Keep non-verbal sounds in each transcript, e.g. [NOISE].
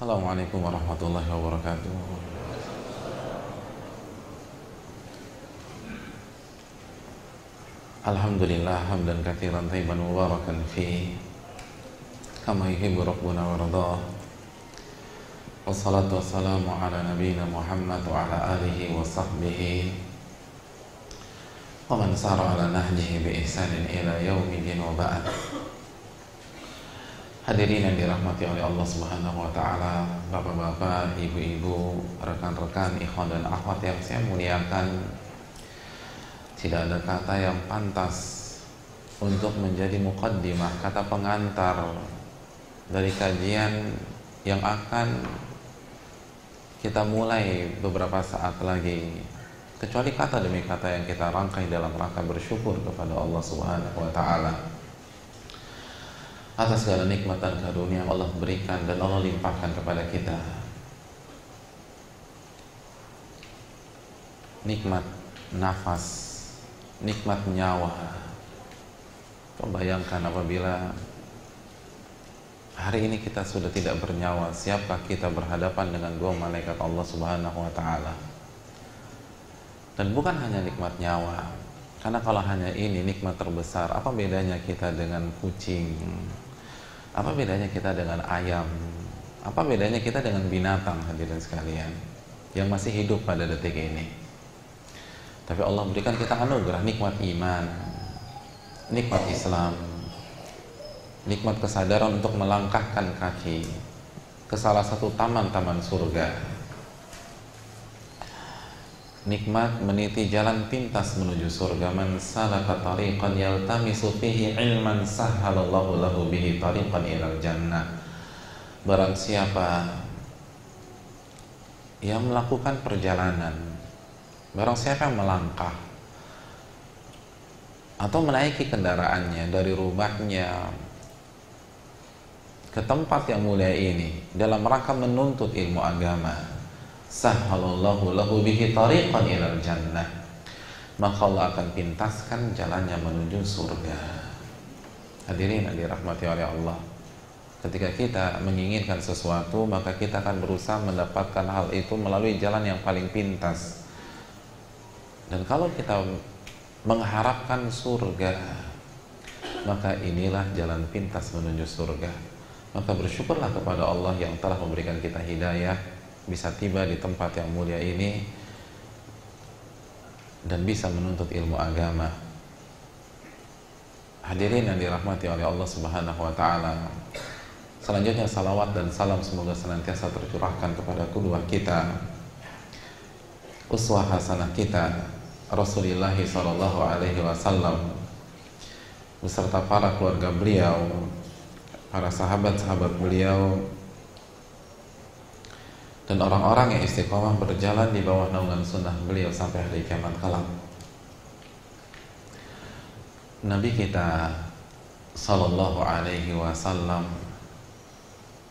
Assalamualaikum warahmatullahi wabarakatuh. Alhamdulillah hamdan kathiran tayyiban mubarakan fi. Kama yuhibbu rabbuna wa radah Wassalatu wassalamu ala nabiyyina Muhammad wa ala alihi wa sahbihi. Wa man sara ala nahjihi bi ihsanin ila yaumidin wa ba'd Hadirin yang dirahmati oleh Allah Subhanahu wa taala, Bapak-bapak, Ibu-ibu, rekan-rekan, ikhwan dan akhwat yang saya muliakan. Tidak ada kata yang pantas untuk menjadi mukaddimah, kata pengantar dari kajian yang akan kita mulai beberapa saat lagi. Kecuali kata demi kata yang kita rangkai dalam rangka bersyukur kepada Allah Subhanahu wa taala atas segala nikmat dan karunia yang Allah berikan dan Allah limpahkan kepada kita. Nikmat nafas, nikmat nyawa. Bayangkan apabila hari ini kita sudah tidak bernyawa, siapkah kita berhadapan dengan dua malaikat Allah Subhanahu wa taala? Dan bukan hanya nikmat nyawa, karena kalau hanya ini nikmat terbesar, apa bedanya kita dengan kucing, apa bedanya kita dengan ayam? Apa bedanya kita dengan binatang hadirin sekalian yang masih hidup pada detik ini? Tapi Allah berikan kita anugerah nikmat iman, nikmat Islam, nikmat kesadaran untuk melangkahkan kaki ke salah satu taman-taman surga. Nikmat meniti jalan pintas menuju surga. Man salaka tariqan yaltamisu fihi ilman sahhalallahu lahu bihi tariqan ilal jannah. Barang siapa yang melakukan perjalanan Barang siapa yang melangkah Atau menaiki kendaraannya dari rumahnya ke tempat yang mulia ini dalam rangka menuntut ilmu agama sahhalallahu lahu bihi tariqan ilal jannah. Maka Allah akan pintaskan jalannya menuju surga. Hadirin yang dirahmati oleh Allah. Ketika kita menginginkan sesuatu maka kita akan berusaha mendapatkan hal itu melalui jalan yang paling pintas. Dan kalau kita mengharapkan surga maka inilah jalan pintas menuju surga. Maka bersyukurlah kepada Allah yang telah memberikan kita hidayah bisa tiba di tempat yang mulia ini dan bisa menuntut ilmu agama. Hadirin yang dirahmati oleh Allah Subhanahu wa taala. Selanjutnya salawat dan salam semoga senantiasa tercurahkan kepada kedua kita uswah hasanah kita Rasulullah sallallahu alaihi wasallam beserta para keluarga beliau, para sahabat-sahabat beliau dan orang-orang yang istiqomah berjalan di bawah naungan sunnah beliau sampai hari kiamat kelak. Nabi kita Sallallahu Alaihi Wasallam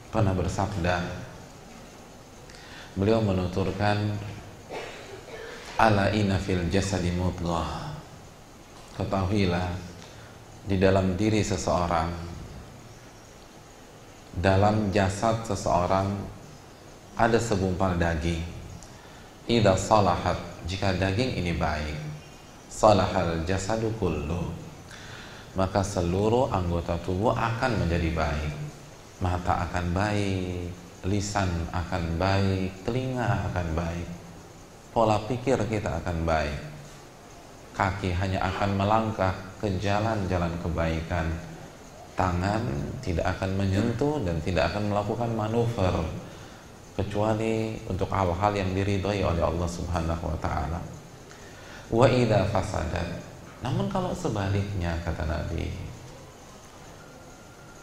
pernah bersabda, beliau menuturkan, ala inna fil jasadi mudghah. Ketahuilah di dalam diri seseorang, dalam jasad seseorang ada segumpal daging. Ida salahat jika daging ini baik, salahal jasadu kullu. Maka seluruh anggota tubuh akan menjadi baik. Mata akan baik, lisan akan baik, telinga akan baik. Pola pikir kita akan baik. Kaki hanya akan melangkah ke jalan-jalan kebaikan. Tangan tidak akan menyentuh dan tidak akan melakukan manuver kecuali untuk hal-hal yang diridhoi oleh Allah Subhanahu wa taala. Wa idza fasadat. Namun kalau sebaliknya kata Nabi,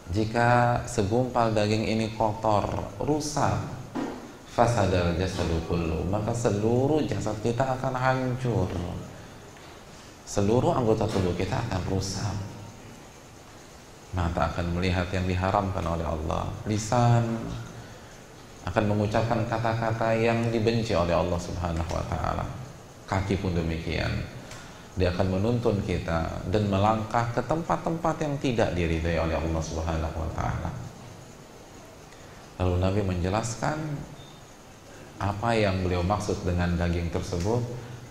jika segumpal daging ini kotor, rusak, fasadal jasadu kullu, maka seluruh jasad kita akan hancur. Seluruh anggota tubuh kita akan rusak. Mata akan melihat yang diharamkan oleh Allah, lisan akan mengucapkan kata-kata yang dibenci oleh Allah Subhanahu wa taala. Kaki pun demikian. Dia akan menuntun kita dan melangkah ke tempat-tempat yang tidak diridhai oleh Allah Subhanahu wa taala. Lalu Nabi menjelaskan apa yang beliau maksud dengan daging tersebut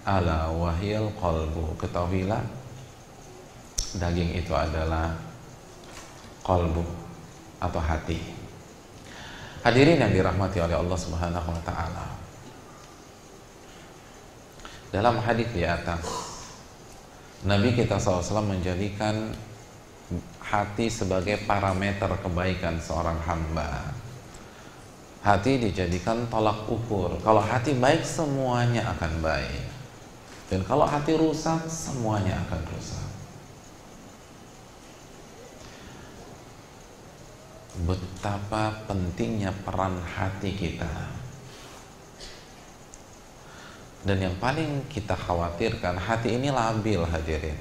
ala wahil qalbu ketahuilah daging itu adalah qalbu atau hati hadirin yang dirahmati oleh Allah Subhanahu wa taala. Dalam hadis di atas Nabi kita SAW menjadikan hati sebagai parameter kebaikan seorang hamba. Hati dijadikan tolak ukur. Kalau hati baik semuanya akan baik. Dan kalau hati rusak, semuanya akan rusak. Betapa pentingnya peran hati kita. Dan yang paling kita khawatirkan, hati ini labil hadirin.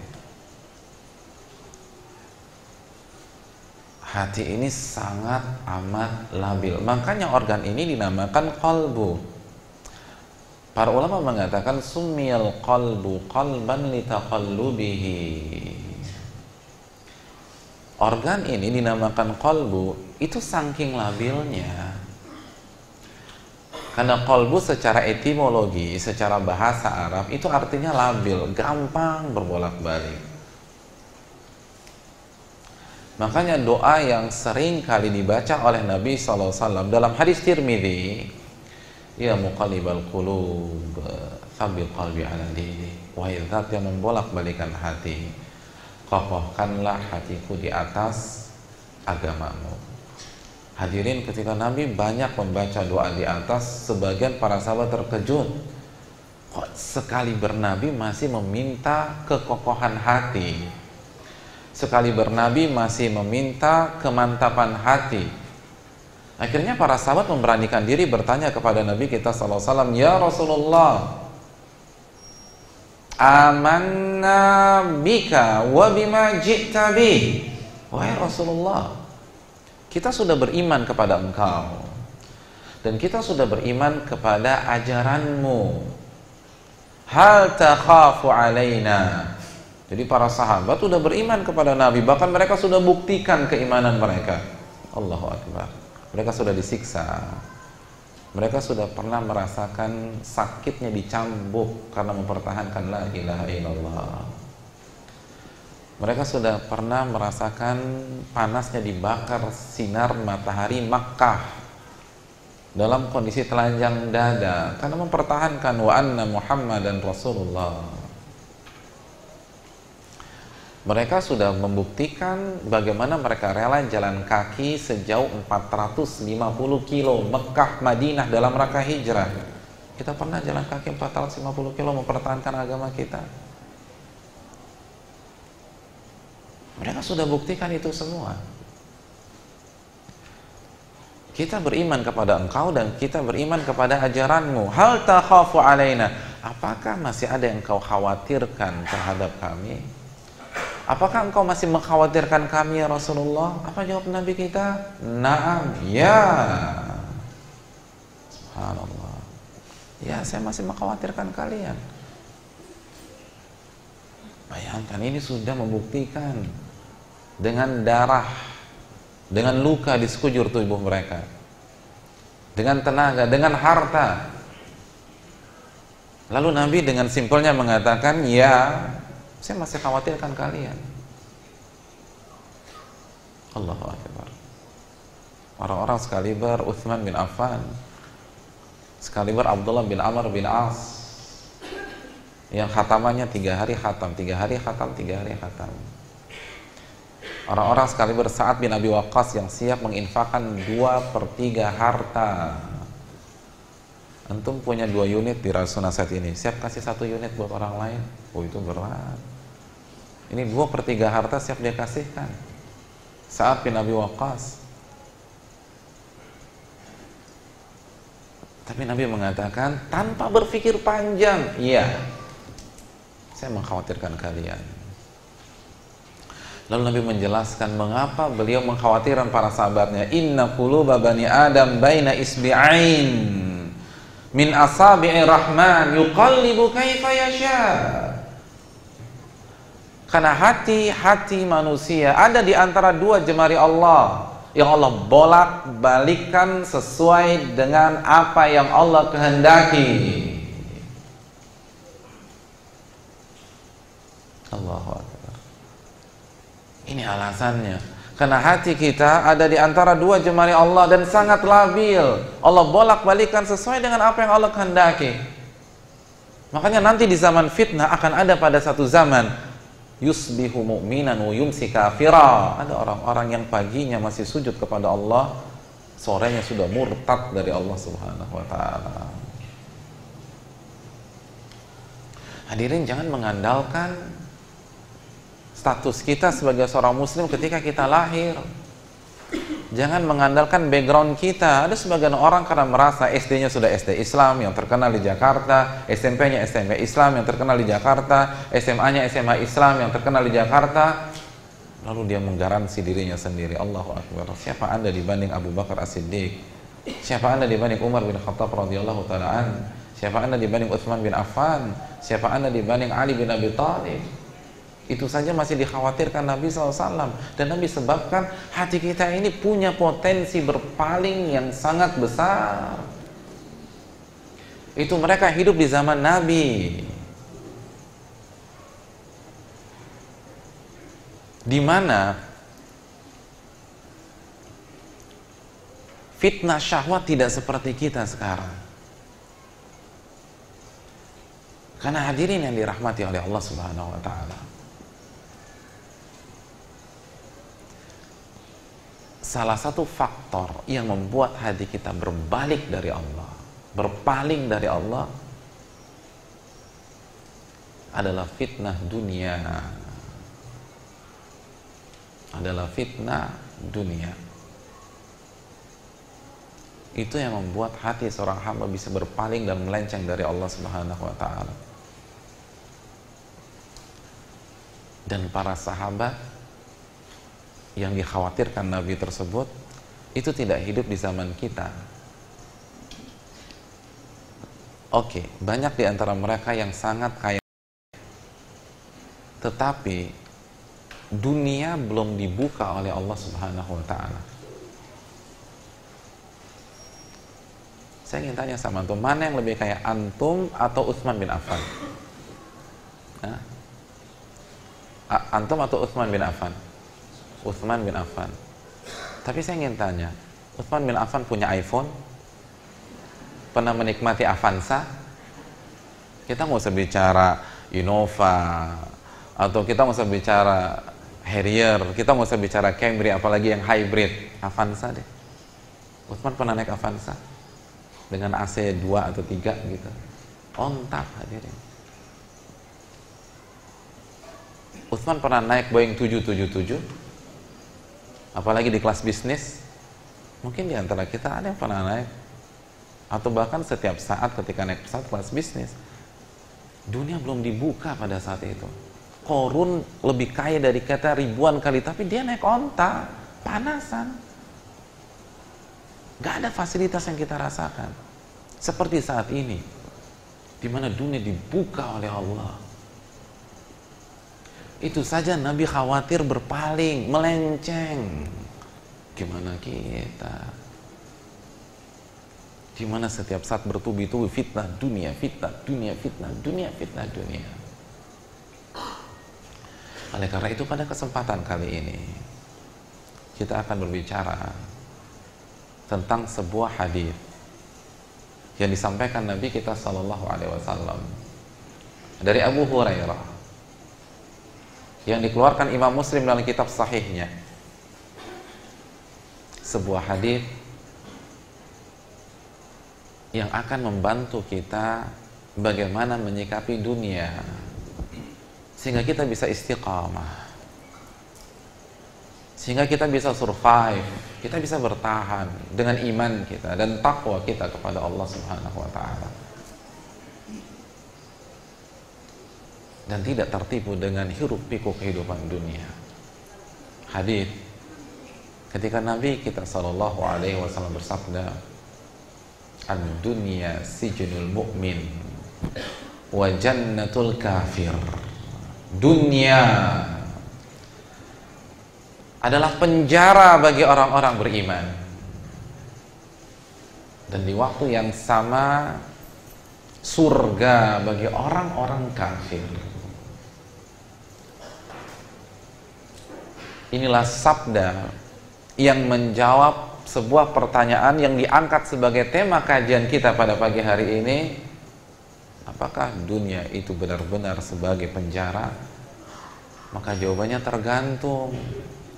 Hati ini sangat amat labil. Makanya organ ini dinamakan kolbu Para ulama mengatakan sumiyal qalbu qalban litaqallubihi. Organ ini dinamakan kolbu itu saking labilnya. Karena kolbu secara etimologi, secara bahasa Arab itu artinya labil, gampang berbolak-balik. Makanya doa yang sering kali dibaca oleh Nabi SAW dalam hadis Tirmidzi Ya muqallibal qulub Sabil qalbi ala dini Wahai zat yang membolak-balikan hati Kokohkanlah hatiku di atas agamamu. Hadirin ketika Nabi banyak membaca doa di atas Sebagian para sahabat terkejut. Kok sekali bernabi masih meminta kekokohan hati? Sekali bernabi masih meminta kemantapan hati. Akhirnya para sahabat memberanikan diri bertanya kepada Nabi kita wasallam, "Ya Rasulullah, amanna bika wa bima ji'ta bi." Wahai Rasulullah, kita sudah beriman kepada Engkau dan kita sudah beriman kepada ajaranmu. Hal takhafu alaina. Jadi para sahabat sudah beriman kepada Nabi, bahkan mereka sudah buktikan keimanan mereka. Allahu akbar mereka sudah disiksa mereka sudah pernah merasakan sakitnya dicambuk karena mempertahankan la ilaha illallah. Mereka sudah pernah merasakan panasnya dibakar sinar matahari Makkah dalam kondisi telanjang dada karena mempertahankan wa anna Muhammadan Rasulullah mereka sudah membuktikan bagaimana mereka rela jalan kaki sejauh 450 kilo Mekah Madinah dalam rangka hijrah. Kita pernah jalan kaki 450 kilo mempertahankan agama kita. Mereka sudah buktikan itu semua. Kita beriman kepada engkau dan kita beriman kepada ajaranmu. Hal takhafu alaina. Apakah masih ada yang kau khawatirkan terhadap kami? Apakah engkau masih mengkhawatirkan kami ya Rasulullah? Apa jawab Nabi kita? Naam, ya. Subhanallah. Ya, saya masih mengkhawatirkan kalian. Bayangkan ini sudah membuktikan dengan darah, dengan luka di sekujur tubuh mereka. Dengan tenaga, dengan harta. Lalu Nabi dengan simpelnya mengatakan, "Ya, saya masih khawatirkan kalian. Allahu Akbar. Orang-orang sekaliber Uthman bin Affan, sekaliber Abdullah bin Amr bin As, yang khatamannya tiga hari khatam, tiga hari khatam, tiga hari khatam. Orang-orang sekaliber Sa'ad bin Abi Waqqas yang siap menginfakkan dua per tiga harta. Antum punya dua unit di Rasul saat ini, siap kasih satu unit buat orang lain? Oh itu berat. Ini dua per tiga harta siap dia kasihkan. Saat bin Abi Waqqas. Tapi Nabi mengatakan tanpa berpikir panjang, iya. Saya mengkhawatirkan kalian. Lalu Nabi menjelaskan mengapa beliau mengkhawatirkan para sahabatnya. Inna quluba bani Adam baina isbi'ain min asabi'ir rahman yuqallibu kaifa yasha'. Karena hati-hati manusia ada di antara dua jemari Allah. yang Allah bolak balikan sesuai dengan apa yang Allah kehendaki. Allahu Akbar. Ini alasannya. Karena hati kita ada di antara dua jemari Allah dan sangat labil. Allah bolak balikan sesuai dengan apa yang Allah kehendaki. Makanya nanti di zaman fitnah akan ada pada satu zaman yusbihu mu'minan wa yumsi kafira. Ada orang-orang yang paginya masih sujud kepada Allah, sorenya sudah murtad dari Allah Subhanahu wa taala. Hadirin jangan mengandalkan status kita sebagai seorang muslim ketika kita lahir. Jangan mengandalkan background kita. Ada sebagian orang karena merasa SD-nya sudah SD Islam yang terkenal di Jakarta, SMP-nya SMP Islam yang terkenal di Jakarta, SMA-nya SMA Islam yang terkenal di Jakarta. Lalu dia menggaransi dirinya sendiri. Allahu Akbar. Siapa Anda dibanding Abu Bakar As-Siddiq? Siapa Anda dibanding Umar bin Khattab radhiyallahu taala Siapa Anda dibanding Utsman bin Affan? Siapa Anda dibanding Ali bin Abi Thalib? Itu saja masih dikhawatirkan Nabi SAW Dan Nabi sebabkan hati kita ini punya potensi berpaling yang sangat besar Itu mereka hidup di zaman Nabi di mana fitnah syahwat tidak seperti kita sekarang. Karena hadirin yang dirahmati oleh Allah Subhanahu wa taala. Salah satu faktor yang membuat hati kita berbalik dari Allah, berpaling dari Allah adalah fitnah dunia. Adalah fitnah dunia. Itu yang membuat hati seorang hamba bisa berpaling dan melenceng dari Allah Subhanahu wa taala. Dan para sahabat yang dikhawatirkan Nabi tersebut itu tidak hidup di zaman kita. Oke, banyak di antara mereka yang sangat kaya. Tetapi dunia belum dibuka oleh Allah Subhanahu wa taala. Saya ingin tanya sama antum, mana yang lebih kaya antum atau Utsman bin Affan? Antum atau Utsman bin Affan? Uthman bin Affan. Tapi saya ingin tanya, Uthman bin Affan punya iPhone? Pernah menikmati Avanza? Kita nggak usah bicara Innova, atau kita nggak usah bicara Harrier, kita nggak usah bicara Camry, apalagi yang hybrid, Avanza deh. Uthman pernah naik Avanza dengan AC 2 atau 3 gitu. On tap hadirin. Uthman pernah naik Boeing 777 apalagi di kelas bisnis mungkin di antara kita ada yang pernah naik. Atau bahkan setiap saat ketika naik pesawat kelas bisnis dunia belum dibuka pada saat itu. Korun lebih kaya dari kita ribuan kali tapi dia naik onta panasan. Gak ada fasilitas yang kita rasakan. Seperti saat ini di mana dunia dibuka oleh Allah itu saja Nabi khawatir berpaling, melenceng. Gimana kita? Gimana setiap saat bertubi-tubi fitnah dunia, fitnah dunia, fitnah dunia, fitnah dunia. Oleh karena itu pada kesempatan kali ini kita akan berbicara tentang sebuah hadis yang disampaikan Nabi kita Shallallahu Alaihi Wasallam dari Abu Hurairah yang dikeluarkan Imam Muslim dalam kitab sahihnya. Sebuah hadis yang akan membantu kita bagaimana menyikapi dunia sehingga kita bisa istiqamah sehingga kita bisa survive kita bisa bertahan dengan iman kita dan takwa kita kepada Allah Subhanahu wa taala dan tidak tertipu dengan hiruk pikuk kehidupan dunia. Hadis ketika Nabi kita Shallallahu Alaihi Wasallam bersabda, "Ad dunya sijnul mu'min wa jannatul kafir." Dunia adalah penjara bagi orang-orang beriman. Dan di waktu yang sama surga bagi orang-orang kafir. Inilah sabda yang menjawab sebuah pertanyaan yang diangkat sebagai tema kajian kita pada pagi hari ini. Apakah dunia itu benar-benar sebagai penjara? Maka jawabannya tergantung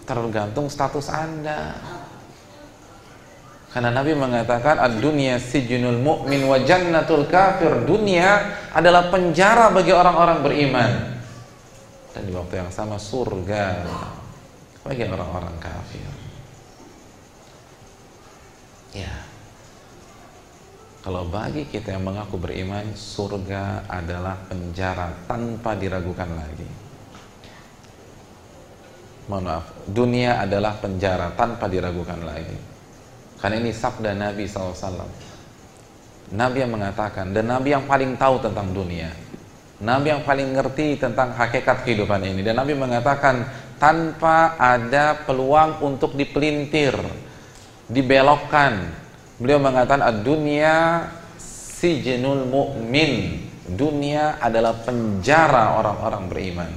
tergantung status Anda. Karena Nabi mengatakan ad-dunya sijnul mu'min wa jannatul kafir. Dunia adalah penjara bagi orang-orang beriman. Dan di waktu yang sama surga bagi orang-orang kafir. Ya. Kalau bagi kita yang mengaku beriman, surga adalah penjara tanpa diragukan lagi mohon maaf, dunia adalah penjara tanpa diragukan lagi. Karena ini sabda Nabi SAW. Nabi yang mengatakan, dan Nabi yang paling tahu tentang dunia. Nabi yang paling ngerti tentang hakikat kehidupan ini. Dan Nabi mengatakan, tanpa ada peluang untuk dipelintir, dibelokkan. Beliau mengatakan, dunia si jenul mu'min. Dunia adalah penjara orang-orang beriman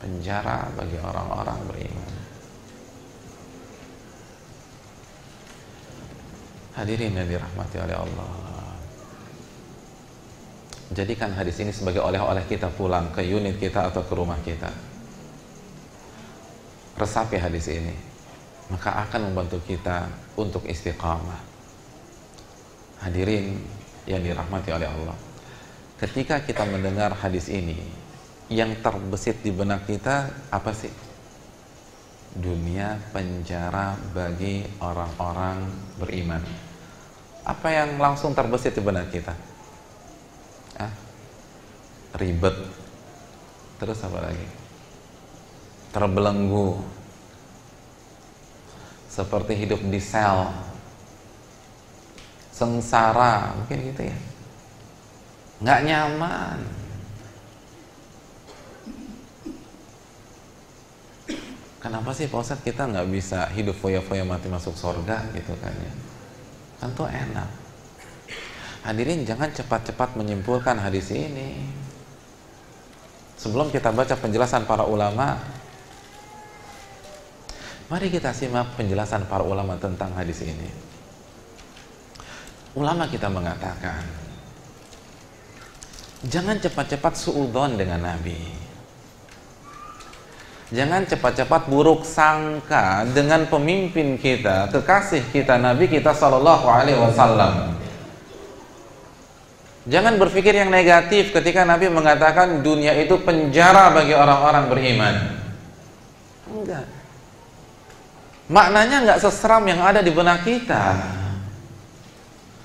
penjara bagi orang-orang beriman. Hadirin yang dirahmati oleh Allah. Jadikan hadis ini sebagai oleh-oleh kita pulang ke unit kita atau ke rumah kita. Resapi hadis ini, maka akan membantu kita untuk istiqamah. Hadirin yang dirahmati oleh Allah. Ketika kita mendengar hadis ini, yang terbesit di benak kita apa sih? Dunia penjara bagi orang-orang beriman. Apa yang langsung terbesit di benak kita? Ah, ribet. Terus apa lagi? Terbelenggu. Seperti hidup di sel. Sengsara, mungkin gitu ya. Nggak nyaman kenapa sih Pak kita nggak bisa hidup foya-foya mati masuk surga gitu kan ya tentu enak hadirin jangan cepat-cepat menyimpulkan hadis ini. Sebelum kita baca penjelasan para ulama mari kita simak penjelasan para ulama tentang hadis ini. Ulama kita mengatakan jangan cepat-cepat suudon dengan Nabi. Jangan cepat-cepat buruk sangka dengan pemimpin kita, kekasih kita, Nabi kita Sallallahu Alaihi Wasallam. Jangan berpikir yang negatif ketika Nabi mengatakan dunia itu penjara bagi orang-orang beriman. Enggak. Maknanya enggak seseram yang ada di benak kita.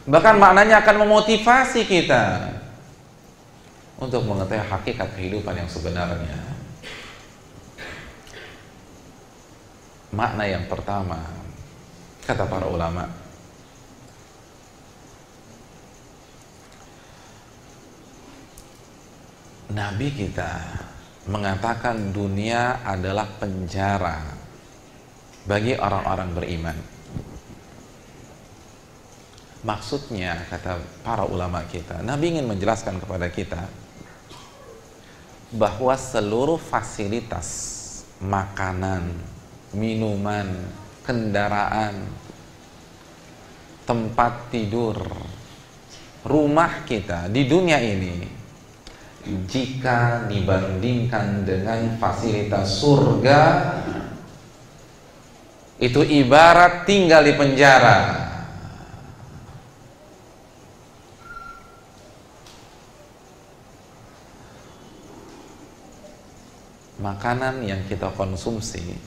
Bahkan maknanya akan memotivasi kita untuk mengetahui hakikat kehidupan yang sebenarnya. makna yang pertama kata para ulama Nabi kita mengatakan dunia adalah penjara bagi orang-orang beriman. Maksudnya kata para ulama kita, Nabi ingin menjelaskan kepada kita bahwa seluruh fasilitas makanan, minuman, kendaraan, tempat tidur, rumah kita di dunia ini jika dibandingkan dengan fasilitas surga itu ibarat tinggal di penjara. Makanan yang kita konsumsi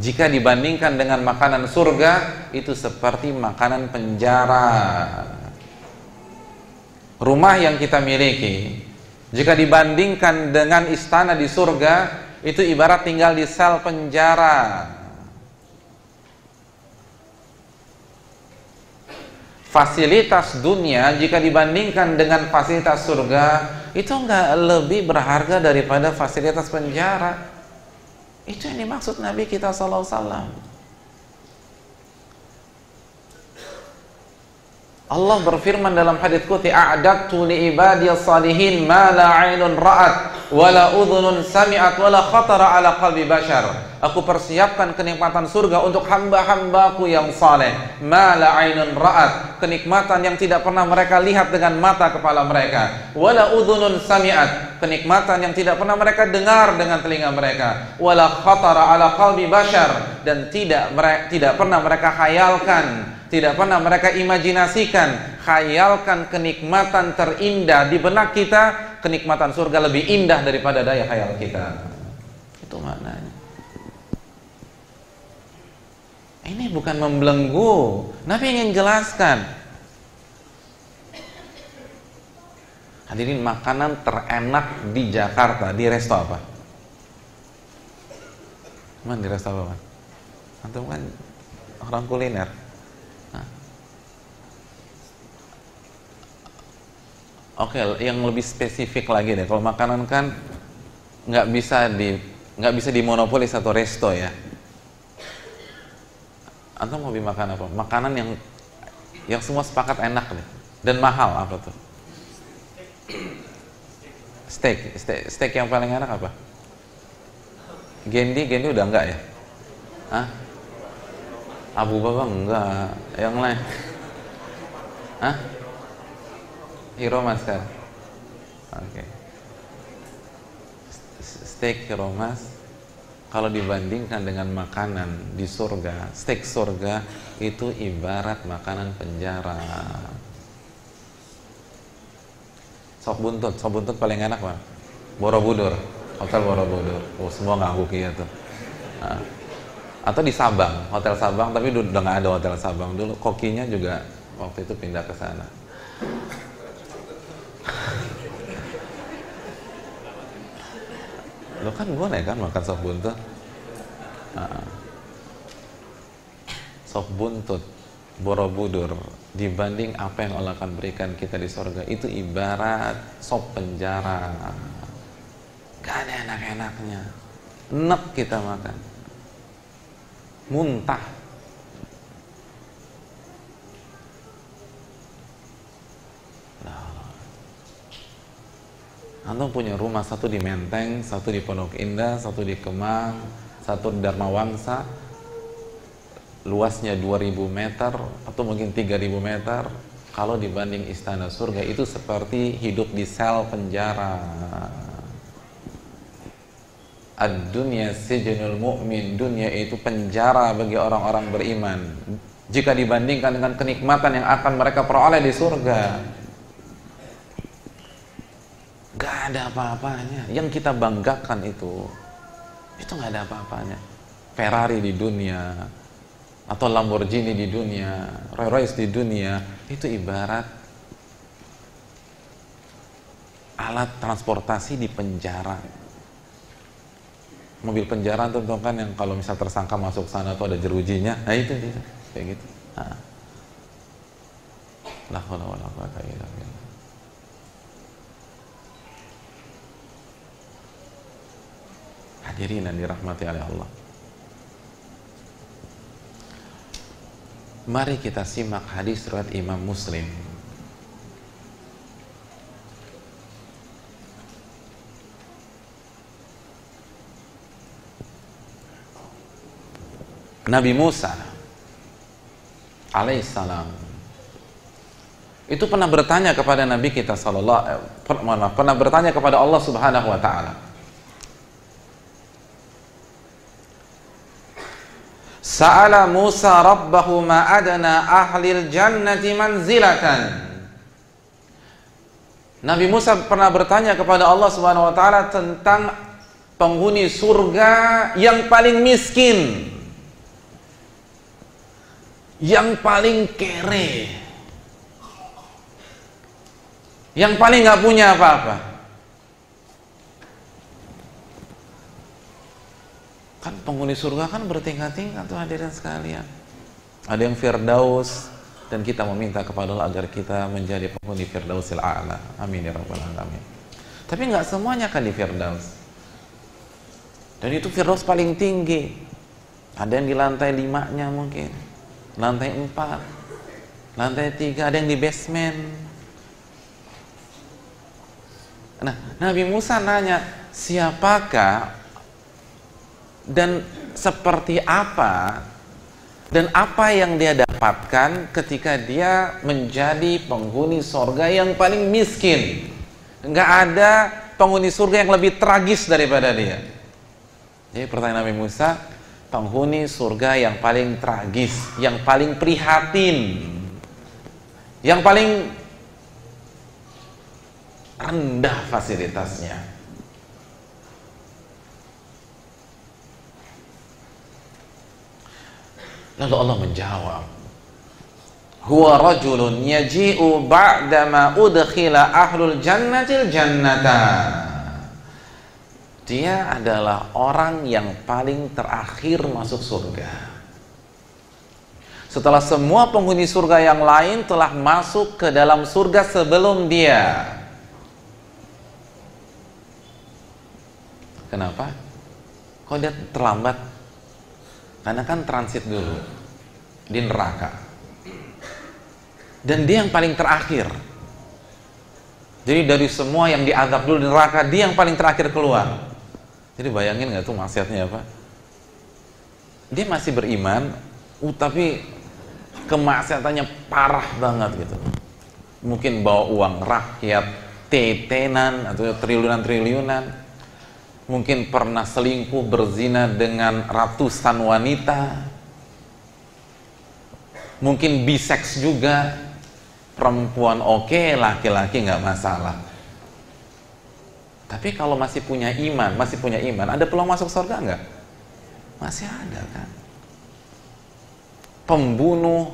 jika dibandingkan dengan makanan surga itu seperti makanan penjara. Rumah yang kita miliki jika dibandingkan dengan istana di surga itu ibarat tinggal di sel penjara. Fasilitas dunia jika dibandingkan dengan fasilitas surga itu enggak lebih berharga daripada fasilitas penjara. Itu yang dimaksud Nabi kita sallallahu alaihi wasallam. Allah berfirman dalam hadis qudsi a'dadtu li ibadiyas salihin ma la 'ainun ra'at wa la udhunun sami'at wa la khatara 'ala qalbi bashar. Aku persiapkan kenikmatan surga untuk hamba-hambaku yang saleh. Ma la 'ainun ra'at, kenikmatan yang tidak pernah mereka lihat dengan mata kepala mereka. Wa la udhunun sami'at, kenikmatan yang tidak pernah mereka dengar dengan telinga mereka. Wa la khatara 'ala qalbi bashar dan tidak tidak pernah mereka khayalkan tidak pernah mereka imajinasikan, khayalkan kenikmatan terindah di benak kita, kenikmatan surga lebih indah daripada daya khayal kita. Itu maknanya. Ini bukan membelenggu. Nabi ingin jelaskan. Hadirin makanan terenak di Jakarta di resto apa? Mana di resto apa? Antum kan orang kuliner. Oke, okay, yang lebih spesifik lagi deh. Kalau makanan kan nggak bisa di nggak bisa dimonopoli satu resto ya. Atau mau lebih makan apa? Makanan yang yang semua sepakat enak deh dan mahal apa tuh? Steak, steak, steak yang paling enak apa? Gendi, Gendi udah enggak ya? Hah? Abu Baba enggak, yang lain? Hah? Hero Master. Oke. Okay. Steak Hero Mas kalau dibandingkan dengan makanan di surga, steak surga itu ibarat makanan penjara. Sop buntut, sop buntut paling enak pak. Borobudur, hotel Borobudur. Oh semua ngaku gitu. Nah. Atau di Sabang, hotel Sabang, tapi udah nggak ada hotel Sabang dulu. Kokinya juga waktu itu pindah ke sana. Lo kan boleh kan makan sop buntut? Nah. Sop buntut, borobudur dibanding apa yang Allah akan berikan kita di sorga itu ibarat sop penjara. Gak ada enak-enaknya. Nek kita makan. Muntah Antum punya rumah satu di Menteng, satu di Pondok Indah, satu di Kemang, satu di Dharma Wangsa, luasnya 2000 meter atau mungkin 3000 meter. Kalau dibanding istana surga itu seperti hidup di sel penjara. Ad-dunya sijnul mu'min, dunia itu penjara bagi orang-orang beriman. Jika dibandingkan dengan kenikmatan yang akan mereka peroleh di surga. Gak ada apa-apanya. Yang kita banggakan itu, itu gak ada apa-apanya. Ferrari di dunia, atau Lamborghini di dunia, Rolls Royce di dunia, itu ibarat alat transportasi di penjara. Mobil penjara tentu kan yang kalau misal tersangka masuk sana atau ada jerujinya, nah itu, itu kayak gitu. Nah. La Hadirin yang dirahmati oleh Allah. Mari kita simak hadis riwayat Imam Muslim. Nabi Musa alaihissalam itu pernah bertanya kepada Nabi kita sallallahu eh, pernah bertanya kepada Allah Subhanahu wa taala Sa'ala Musa rabbahu ma adana ahlil jannati manzilatan. Nabi Musa pernah bertanya kepada Allah Subhanahu wa taala tentang penghuni surga yang paling miskin. Yang paling kere. Yang paling nggak punya apa-apa. Kan penghuni surga kan bertingkat-tingkat tuh hadirin sekalian. Ada yang firdaus dan kita meminta kepada Allah agar kita menjadi penghuni firdausil a'la. Amin ya rabbal alamin. Tapi nggak semuanya kan di firdaus. Dan itu Firdaus paling tinggi. Ada yang di lantai limanya mungkin, lantai empat, lantai tiga, ada yang di basement. Nah, Nabi Musa nanya, siapakah dan seperti apa dan apa yang dia dapatkan ketika dia menjadi penghuni sorga yang paling miskin. Nggak ada penghuni surga yang lebih tragis daripada dia. Jadi pertanyaan Nabi Musa, penghuni surga yang paling tragis, yang paling prihatin, yang paling rendah fasilitasnya. Lalu Allah menjawab, Huwa rajulun yaji'u ba'dama udkhila ahlul jannatil jannata dia adalah orang yang paling terakhir masuk surga. Setelah semua penghuni surga yang lain telah masuk ke dalam surga sebelum dia. Kenapa? Kok dia terlambat? Karena kan transit dulu di neraka. Dan dia yang paling terakhir. Jadi dari semua yang diazab dulu di neraka, dia yang paling terakhir keluar. Jadi bayangin nggak tuh maksiatnya apa? Dia masih beriman, uh, tapi kemaksiatannya parah banget gitu. Mungkin bawa uang rakyat, tetenan atau triliunan-triliunan. Mungkin pernah selingkuh berzina dengan ratusan wanita. Mungkin biseks juga. Perempuan oke, okay, laki-laki nggak masalah tapi kalau masih punya iman, masih punya iman, ada peluang masuk surga enggak? Masih ada kan? Pembunuh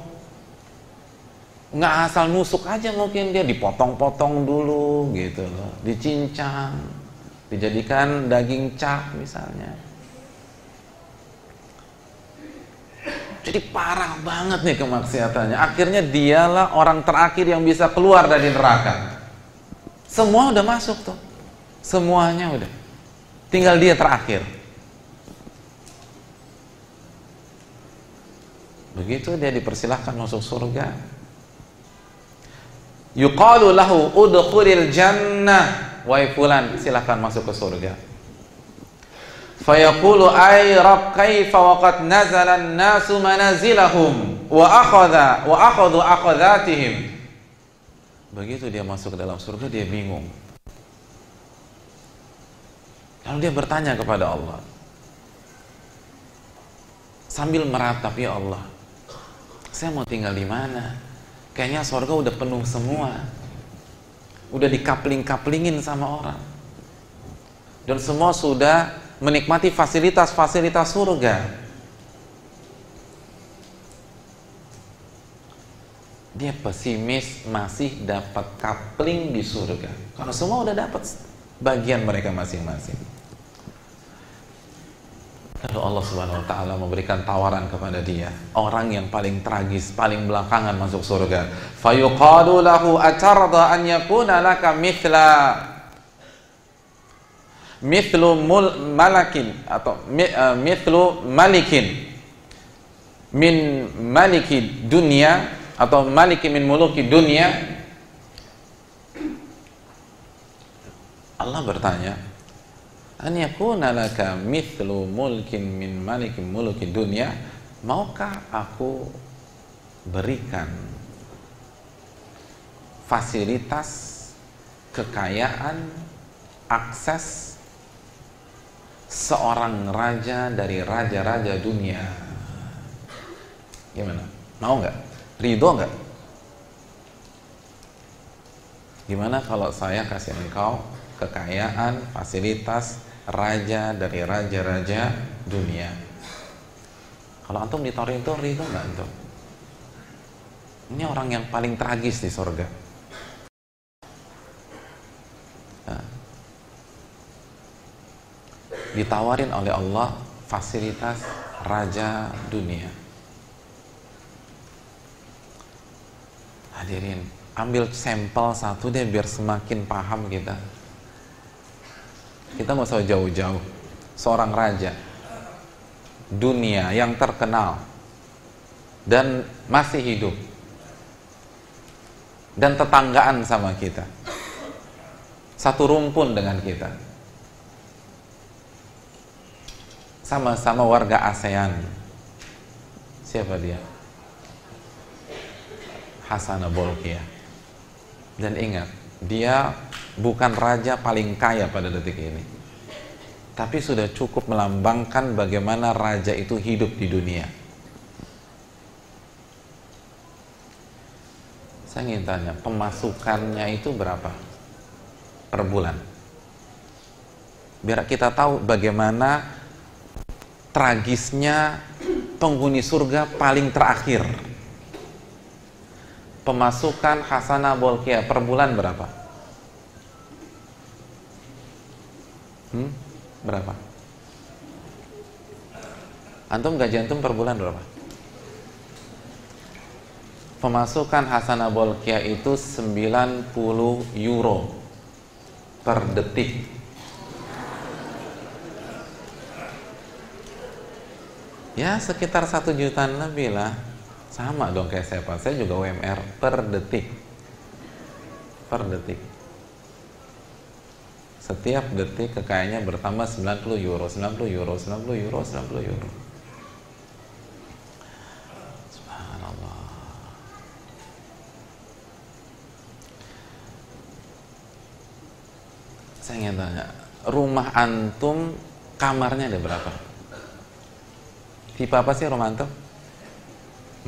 nggak asal nusuk aja mungkin dia dipotong-potong dulu gitu loh, dicincang, dijadikan daging cak misalnya. Jadi parah banget nih kemaksiatannya. Akhirnya dialah orang terakhir yang bisa keluar dari neraka. Semua udah masuk tuh. Semuanya udah. Tinggal dia terakhir. Begitu dia dipersilahkan masuk surga. Yuqalu lahu udkhulil jannah. Wahai fulan, silahkan masuk ke surga. Fayaqulu ay rab kaifa waqad nazala an-nasu manazilahum wa akhadha wa akhadhu akhadhatihim. Begitu dia masuk ke dalam surga dia bingung. Lalu dia bertanya kepada Allah sambil meratap ya Allah, saya mau tinggal di mana? Kayaknya surga udah penuh semua, udah dikapling-kaplingin sama orang, dan semua sudah menikmati fasilitas-fasilitas surga. Dia pesimis masih dapat kapling di surga, karena semua udah dapat bagian mereka masing-masing. Lalu Allah Subhanahu wa taala memberikan tawaran kepada dia, orang yang paling tragis, paling belakangan masuk surga. Fayuqalu lahu atarda an yakuna laka mithla mithlu mul malakin atau uh, mithlu malikin min maliki dunia atau maliki min muluki dunia Allah bertanya an yakuna laka mithlu mulkin min malikin muluki dunia maukah aku berikan fasilitas kekayaan akses seorang raja dari raja-raja dunia? Gimana? Mau nggak? Ridho nggak? Gimana kalau saya kasih engkau kekayaan fasilitas raja dari raja-raja dunia. Kalau antum ditawarin itu nggak antum? Ini orang yang paling tragis di surga. Nah. Ditawarin oleh Allah fasilitas raja dunia. Hadirin, ambil sampel satu deh biar semakin paham kita kita nggak usah jauh-jauh. Seorang raja. Dunia yang terkenal. Dan masih hidup. Dan tetanggaan sama kita. Satu rumpun dengan kita. Sama-sama warga ASEAN. Siapa dia? Hasan Bolkiah dan ingat dia bukan raja paling kaya pada detik ini tapi sudah cukup melambangkan bagaimana raja itu hidup di dunia Saya ingin tanya, pemasukannya itu berapa per bulan? Biar kita tahu bagaimana tragisnya penghuni surga paling terakhir. Pemasukan Hasanah Bolkiah per bulan berapa? Hmm? Berapa? Antum gaji antum per bulan berapa? pemasukan Hasanah Bolkiah itu 90 euro per detik ya sekitar satu jutaan lebih lah sama dong kayak saya pak saya juga UMR per detik per detik setiap detik kekayaannya bertambah 90 euro 90 euro 90 euro 90 euro Saya ingin tanya, rumah antum kamarnya ada berapa? Tipe apa sih rumah antum?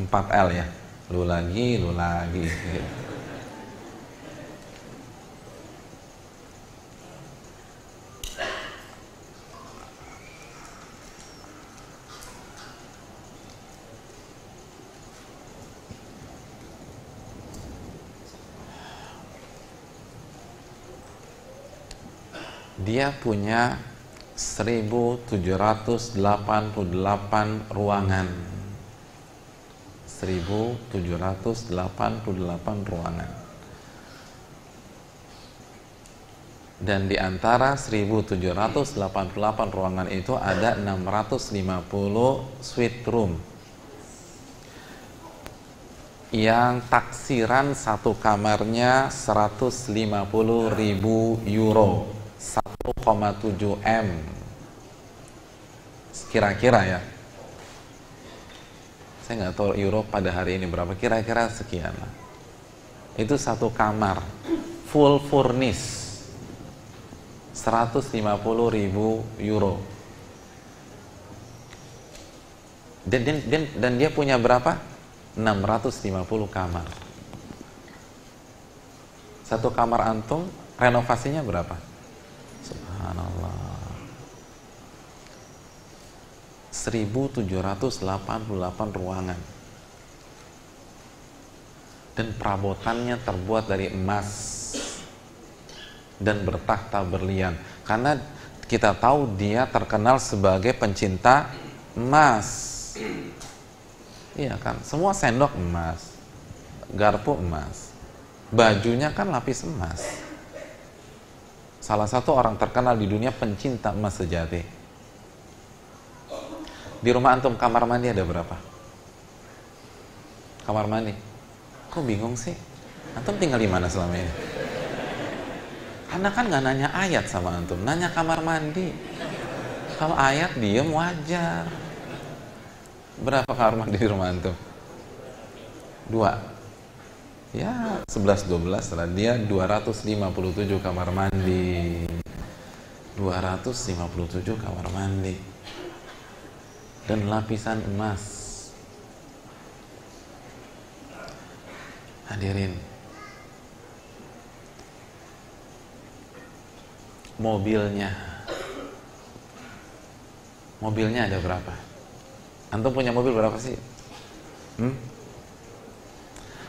4L ya. Lu lagi, lu lagi. Dia punya 1788 ruangan. 1788 ruangan. Dan di antara 1788 ruangan itu ada 650 suite room. Yang taksiran satu kamarnya 150 ribu euro 1,7 M. Kira-kira ya. Saya nggak tahu euro pada hari ini berapa kira-kira sekian itu satu kamar full furnish. 150 ribu euro. Dan, dan, dan, dan dia punya berapa? 650 kamar. Satu kamar antum renovasinya berapa Subhanallah. 1788 ruangan. Dan perabotannya terbuat dari emas. Dan bertakhta berlian. Karena kita tahu dia terkenal sebagai pencinta emas. Iya kan? Semua sendok emas. Garpu emas. Bajunya kan lapis emas salah satu orang terkenal di dunia pencinta emas sejati. Di rumah antum kamar mandi ada berapa? Kamar mandi. Kok bingung sih? Antum tinggal di mana selama ini? Anda kan nggak nanya ayat sama antum, nanya kamar mandi. Kalau ayat diem wajar. Berapa kamar mandi di rumah antum? Dua ya 11-12 lah dia 257 kamar mandi. 257 kamar mandi. Dan lapisan emas. Hadirin. Mobilnya. Mobilnya ada berapa? Antum punya mobil berapa sih? Hmm?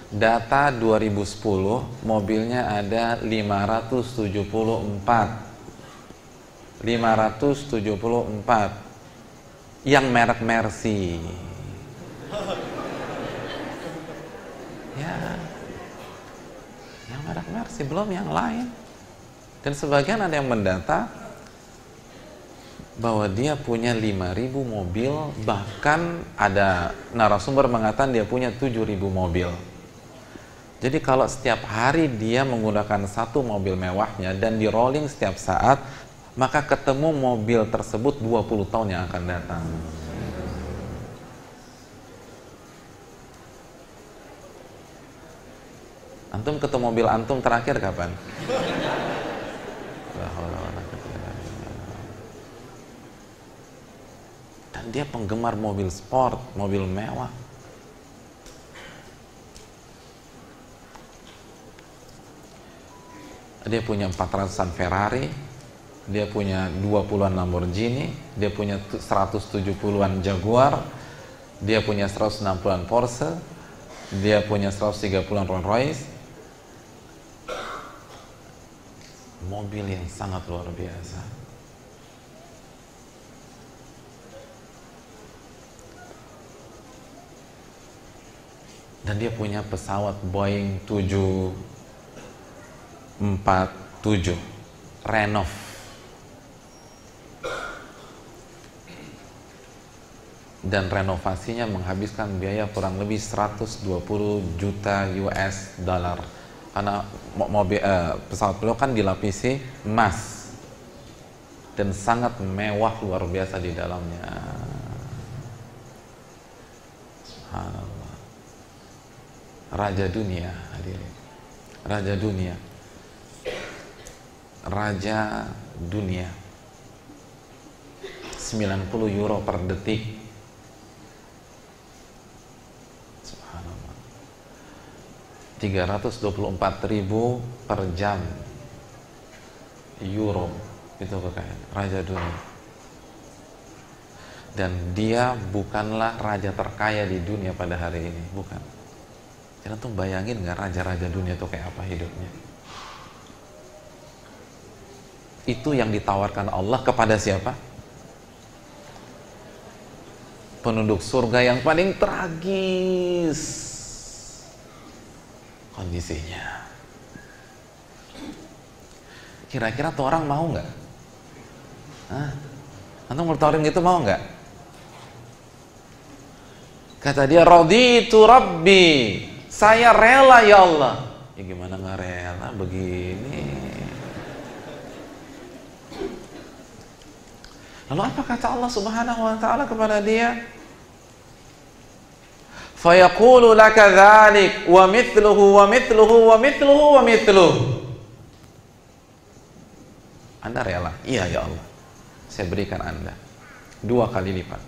Data 2010 mobilnya ada 574 574 yang merek Mercy. Ya. Yang merek Mercy belum yang lain. Dan sebagian ada yang mendata bahwa dia punya 5000 mobil bahkan ada narasumber mengatakan dia punya 7000 mobil jadi kalau setiap hari dia menggunakan satu mobil mewahnya dan di rolling setiap saat maka ketemu mobil tersebut 20 tahun yang akan datang Antum ketemu mobil antum terakhir kapan? Dan dia penggemar mobil sport, mobil mewah. Dia punya 400-an Ferrari, dia punya 20-an Lamborghini, dia punya 170-an Jaguar, dia punya 160-an Porsche, dia punya 130-an Rolls Royce, mobil yang sangat luar biasa. Dan dia punya pesawat Boeing 747 Renov. Dan renovasinya menghabiskan biaya kurang lebih 120 juta US dollar karena mobil eh, pesawat beliau kan dilapisi emas dan sangat mewah luar biasa di dalamnya. Raja dunia, hadirin. Raja dunia. Raja dunia. 90 euro per detik. 324 ribu per jam. Euro itu kekayaan. Raja dunia. Dan dia bukanlah raja terkaya di dunia pada hari ini. Bukan. Jadi tuh bayangin nggak raja-raja dunia itu kayak apa hidupnya itu yang ditawarkan Allah kepada siapa penduduk surga yang paling tragis kondisinya. Kira-kira tuh orang mau nggak? Hah? Antum bertawarin gitu mau nggak? Kata dia, Raditu Rabbi, saya rela ya Allah. Ya gimana nggak rela begini? Lalu apa kata Allah Subhanahu wa taala kepada dia? fayaqulu laka dhalik wa mithluhu wa mithluhu wa mithluhu wa mithluhu Anda rela? Iya ya Allah. Saya berikan Anda. Dua kali lipat.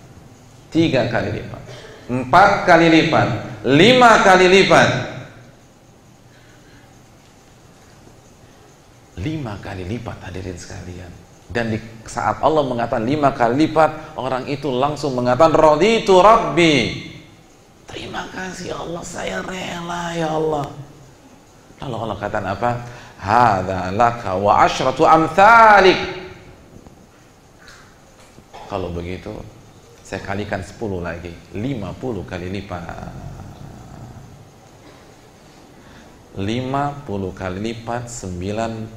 Tiga kali lipat. Empat kali lipat. Lima kali lipat. Lima kali lipat hadirin sekalian dan di saat Allah mengatakan lima kali lipat orang itu langsung mengatakan raditu rabbi Terima kasih Allah, saya rela ya Allah. Lalu Allah katakan apa? Hada laka wa ashratu amthalik. Kalau begitu, saya kalikan 10 lagi, 50 kali lipat. 50 kali lipat 90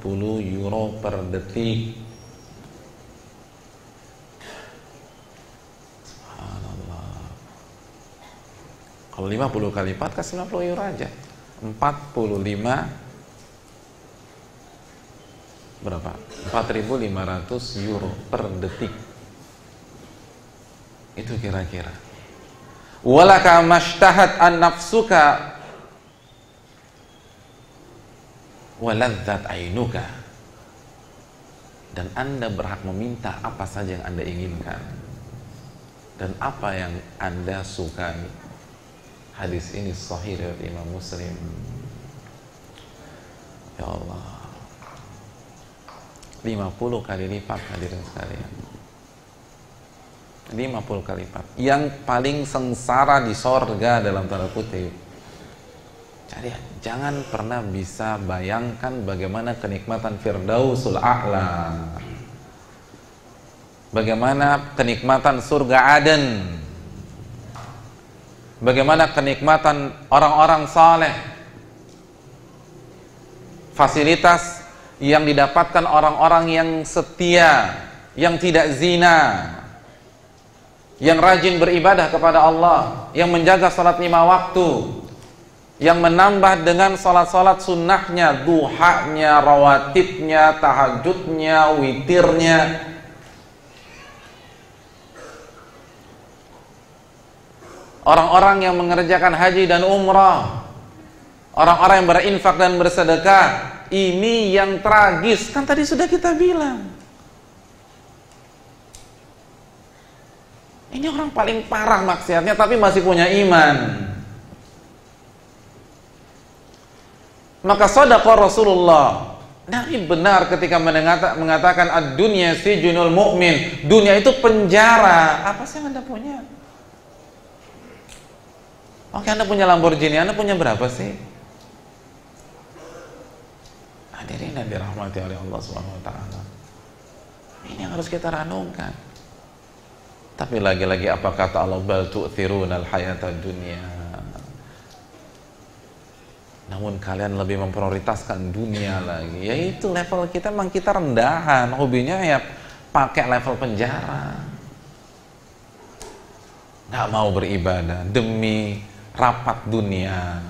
euro per detik Kalau 50 kali lipat kan 90 euro aja. 45 berapa? 4.500 euro per detik. Itu kira-kira. Walaka mashtahat an nafsuka waladzat ainuka. Dan Anda berhak meminta apa saja yang Anda inginkan. Dan apa yang Anda sukai Hadis ini sahih dari Imam Muslim. Ya Allah. 50 kali lipat hadirin sekalian. 50 kali lipat. Yang paling sengsara di sorga dalam tanda kutip. Jadi jangan pernah bisa bayangkan bagaimana kenikmatan Firdausul A'la. Bagaimana kenikmatan surga Aden bagaimana kenikmatan orang-orang saleh fasilitas yang didapatkan orang-orang yang setia yang tidak zina, yang rajin beribadah kepada Allah, yang menjaga salat lima waktu, yang menambah dengan salat-salat sunnahnya, duhanya, rawatibnya, tahajudnya, witirnya. Orang-orang yang mengerjakan haji dan umrah, orang-orang yang berinfak dan bersedekah, ini yang tragis. Kan tadi sudah kita bilang. Ini orang paling parah maksiatnya tapi masih punya iman. Maka sadaqah Rasulullah. Nabi benar ketika mengatakan ad-dunya sijunul mu'min. Dunia itu penjara. Apa sih yang Anda punya? Oke, Anda punya Lamborghini, Anda punya berapa sih? Hadirin yang dirahmati oleh Allah Subhanahu wa taala. Ini yang harus kita renungkan. Tapi lagi-lagi apa kata Allah bal tu'thirunal hayata dunia. Namun kalian lebih memprioritaskan dunia lagi. Ya itu level kita memang kita rendahan. Hobinya ya pakai level penjara. Gak mau beribadah demi rapat dunia.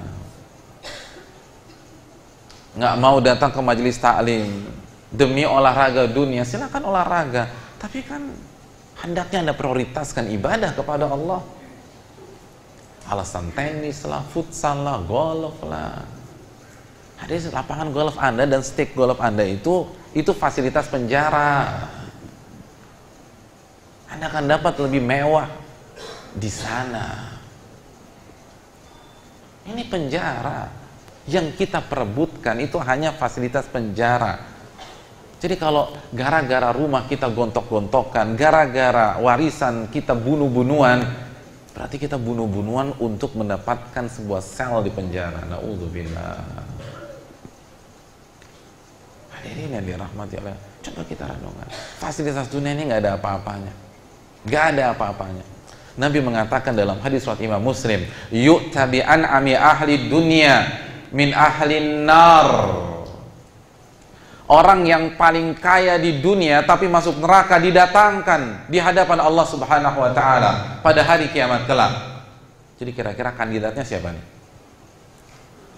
Gak mau datang ke majelis taklim demi olahraga dunia. Silakan olahraga, tapi kan hendaknya Anda prioritaskan ibadah kepada Allah. Alasan tenis lah, futsal lah, golf lah. Hadis lapangan golf Anda dan stick golf Anda itu itu fasilitas penjara. Anda akan dapat lebih mewah di sana. Ini penjara yang kita perebutkan itu hanya fasilitas penjara jadi kalau gara-gara rumah kita gontok-gontokan, gara-gara warisan kita bunuh-bunuhan, berarti kita bunuh-bunuhan untuk mendapatkan sebuah sel di penjara. Nauzubillah. Hadirin yang dirahmati oleh coba kita renungkan. Fasilitas dunia ini nggak ada apa-apanya. Nggak ada apa-apanya. Nabi mengatakan dalam hadis surat Imam Muslim, "Yuk tabi'an ami ahli dunia min ahli nar." Orang yang paling kaya di dunia tapi masuk neraka didatangkan di hadapan Allah Subhanahu wa taala pada hari kiamat kelak. Jadi kira-kira kandidatnya siapa nih?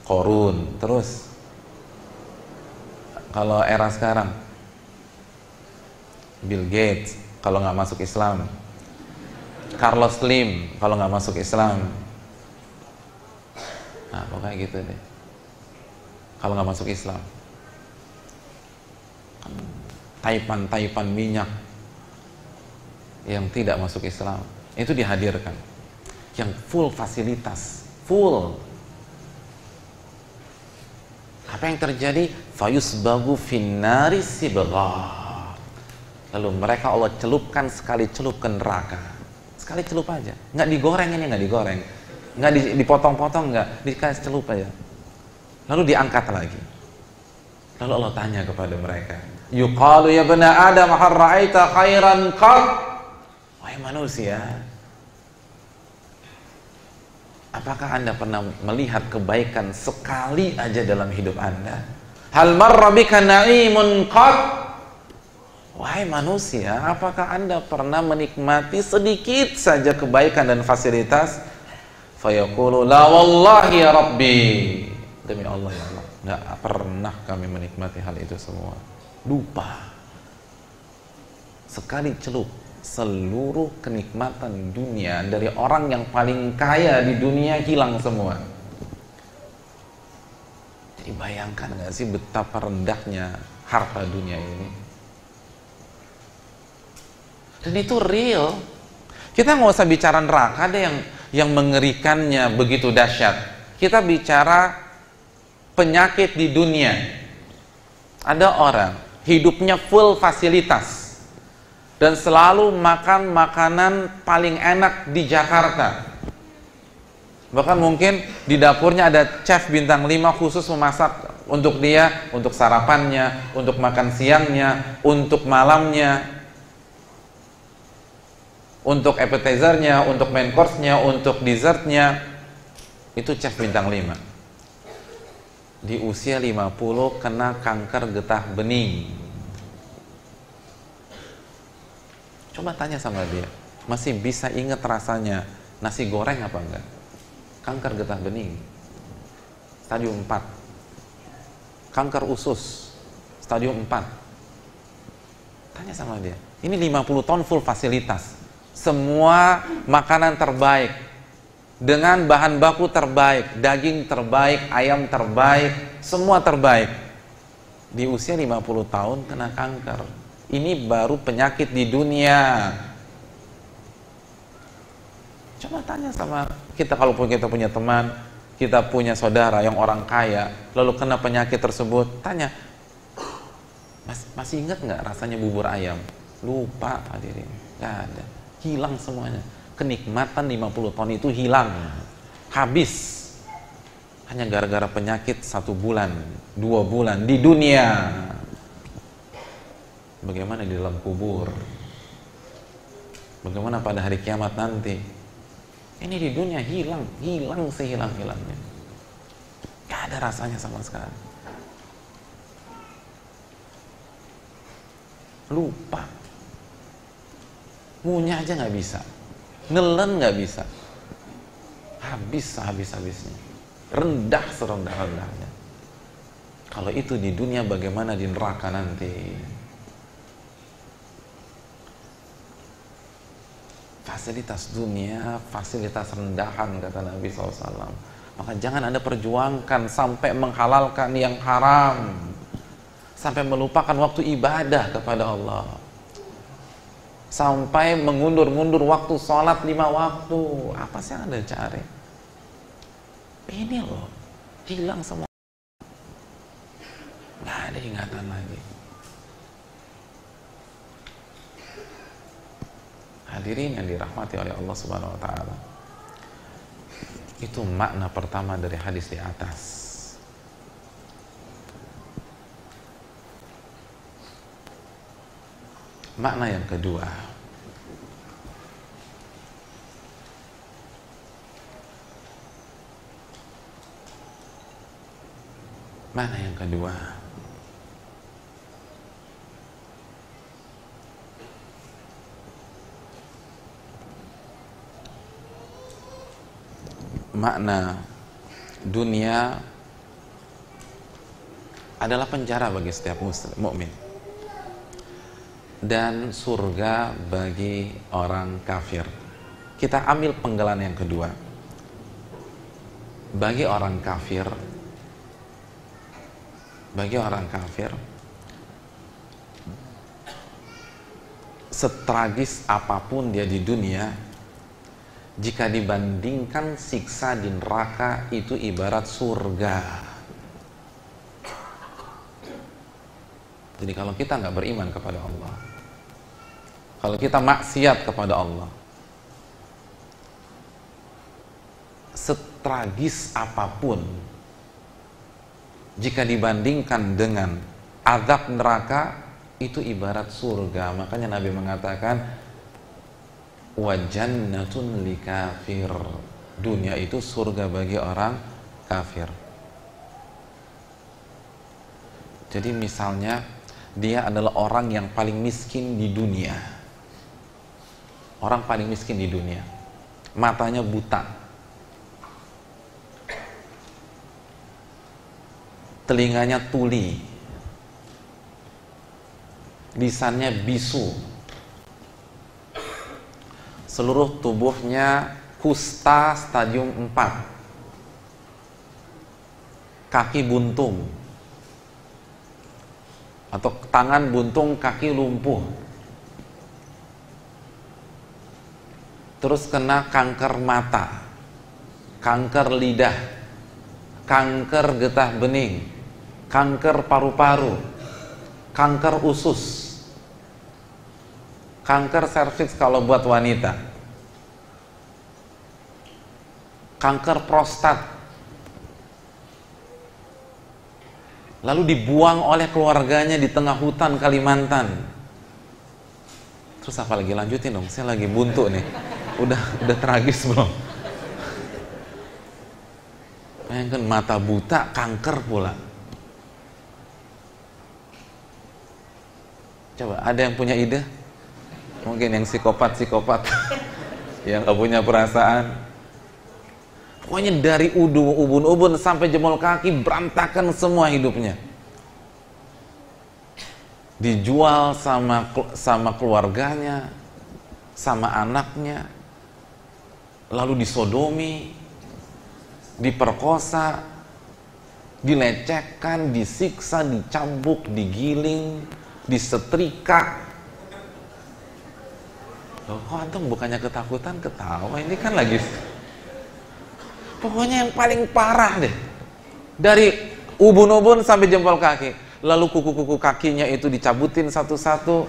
Korun. Terus kalau era sekarang Bill Gates kalau nggak masuk Islam. Carlos Slim kalau nggak masuk Islam. Nah, pokoknya gitu deh. Kalau nggak masuk Islam. Taipan-taipan minyak yang tidak masuk Islam itu dihadirkan. Yang full fasilitas full. Apa yang terjadi? Fayus bagu finari sibgha. Lalu mereka Allah celupkan sekali celup ke neraka sekali celup aja nggak digoreng ini nggak digoreng nggak dipotong-potong nggak dikasih celup aja lalu diangkat lagi lalu Allah tanya kepada mereka Yuqalu ya bena Adam hal khairan qat? Wahai manusia, apakah Anda pernah melihat kebaikan sekali aja dalam hidup Anda? Hal marra bika na'imun qat? Wahai manusia, apakah Anda pernah menikmati sedikit saja kebaikan dan fasilitas? Fayaqulu la wallahi ya Rabbi. Demi Allah ya Allah, enggak pernah kami menikmati hal itu semua. Lupa. Sekali celup seluruh kenikmatan dunia dari orang yang paling kaya di dunia hilang semua. Jadi bayangkan gak sih betapa rendahnya harta dunia ini dan itu real. Kita nggak usah bicara neraka deh yang yang mengerikannya begitu dahsyat. Kita bicara penyakit di dunia. Ada orang hidupnya full fasilitas dan selalu makan makanan paling enak di Jakarta. Bahkan mungkin di dapurnya ada chef bintang 5 khusus memasak untuk dia untuk sarapannya untuk makan siangnya untuk malamnya untuk appetizernya untuk main course-nya untuk dessertnya itu chef bintang 5 di usia 50 kena kanker getah bening. Coba tanya sama dia, masih bisa ingat rasanya nasi goreng apa enggak? Kanker getah bening, stadium 4. Kanker usus, stadium 4. Tanya sama dia. Ini 50 ton full fasilitas. Semua makanan terbaik. Dengan bahan baku terbaik, daging terbaik, ayam terbaik, semua terbaik. Di usia 50 tahun kena kanker. Ini baru penyakit di dunia. Coba tanya sama kita kalau kita punya teman, kita punya saudara yang orang kaya, lalu kena penyakit tersebut, tanya, Mas, masih ingat nggak rasanya bubur ayam? Lupa hadirin, nggak ada, hilang semuanya. Kenikmatan 50 ton itu hilang, habis. Hanya gara-gara penyakit satu bulan, dua bulan di dunia. Bagaimana di dalam kubur? Bagaimana pada hari kiamat nanti? Ini di dunia hilang, hilang sehilang-hilangnya. Gak ada rasanya sama sekali. Lupa. Punya aja nggak bisa. Nelen nggak bisa. Habis habis-habisnya. Rendah serendah-rendahnya. Kalau itu di dunia bagaimana di neraka nanti? fasilitas dunia, fasilitas rendahan kata Nabi SAW. Maka jangan anda perjuangkan sampai menghalalkan yang haram, sampai melupakan waktu ibadah kepada Allah, sampai mengundur-mundur waktu sholat lima waktu. Apa sih yang anda cari? Ini loh, hilang semua. Nggak ada ingatan lagi. Hadirin yang dirahmati oleh Allah Subhanahu wa taala. Itu makna pertama dari hadis di atas. Makna yang kedua, Makna yang kedua, makna dunia adalah penjara bagi setiap muslim mukmin dan surga bagi orang kafir. Kita ambil penggalan yang kedua. Bagi orang kafir bagi orang kafir setragis apa pun dia di dunia jika dibandingkan siksa di neraka itu ibarat surga. Jadi kalau kita nggak beriman kepada Allah, kalau kita maksiat kepada Allah, setragis apa pun, jika dibandingkan dengan azab neraka itu ibarat surga. Makanya Nabi mengatakan wajannatun li kafir dunia itu surga bagi orang kafir. Jadi misalnya dia adalah orang yang paling miskin di dunia orang paling miskin di dunia. Matanya buta. Telinganya tuli. Lisannya bisu. Seluruh tubuhnya kusta stadium 4 kaki buntung. Atau tangan buntung kaki lumpuh terus kena kanker mata kanker lidah kanker getah bening kanker paru-paru kanker usus kanker serviks kalau buat wanita kanker prostat. Lalu dibuang oleh keluarganya di tengah hutan Kalimantan. Terus apa lagi? Lanjutin dong saya lagi buntu nih udah udah tragis belum? Bayangkan mata buta kanker pula. Coba ada yang punya ide? Mungkin yang psikopat-psikopat. [LAUGHS] Yang gak punya perasaan. Pokoknya dari udu ubun-ubun sampai jempol kaki berantakan semua hidupnya. Dijual sama sama keluarganya sama anaknya lalu disodomi diperkosa dilecehkan disiksa dicambuk digiling disetrika. Loh, kok antum bukannya ketakutan? Ketawa ini kan lagi pokoknya yang paling parah deh. Dari ubun-ubun sampai jempol kaki. Lalu kuku-kuku kakinya itu dicabutin satu-satu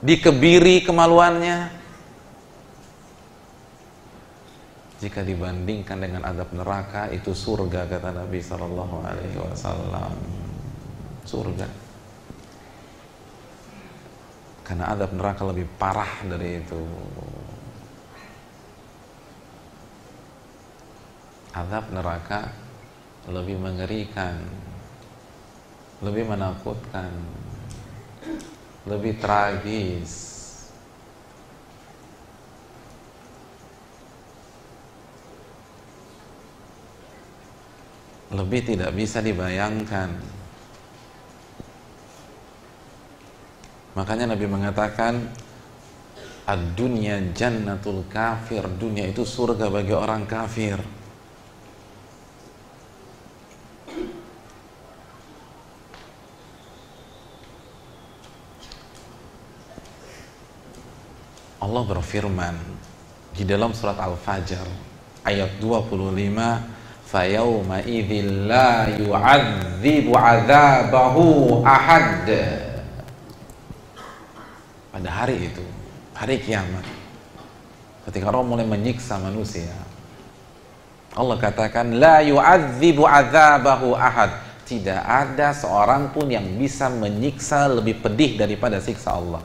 dikebiri kemaluannya. Jika dibandingkan dengan adab neraka itu surga kata Nabi Shallallahu Alaihi Wasallam. Surga. Karena adab neraka lebih parah dari itu. Adab neraka lebih mengerikan lebih menakutkan lebih tragis. Lebih tidak bisa dibayangkan. Makanya Nabi mengatakan Ad-dunya jannatul kafir. Dunia itu surga bagi orang kafir Allah berfirman di dalam surat Al-Fajr ayat 25 fayawma idzil la yu'adzibu 'adzabahu ahad pada hari itu, hari kiamat. Ketika Allah mulai menyiksa manusia. Allah katakan la yu'adzibu adzabahu ahad. Tidak ada seorang pun yang bisa menyiksa lebih pedih daripada siksa Allah.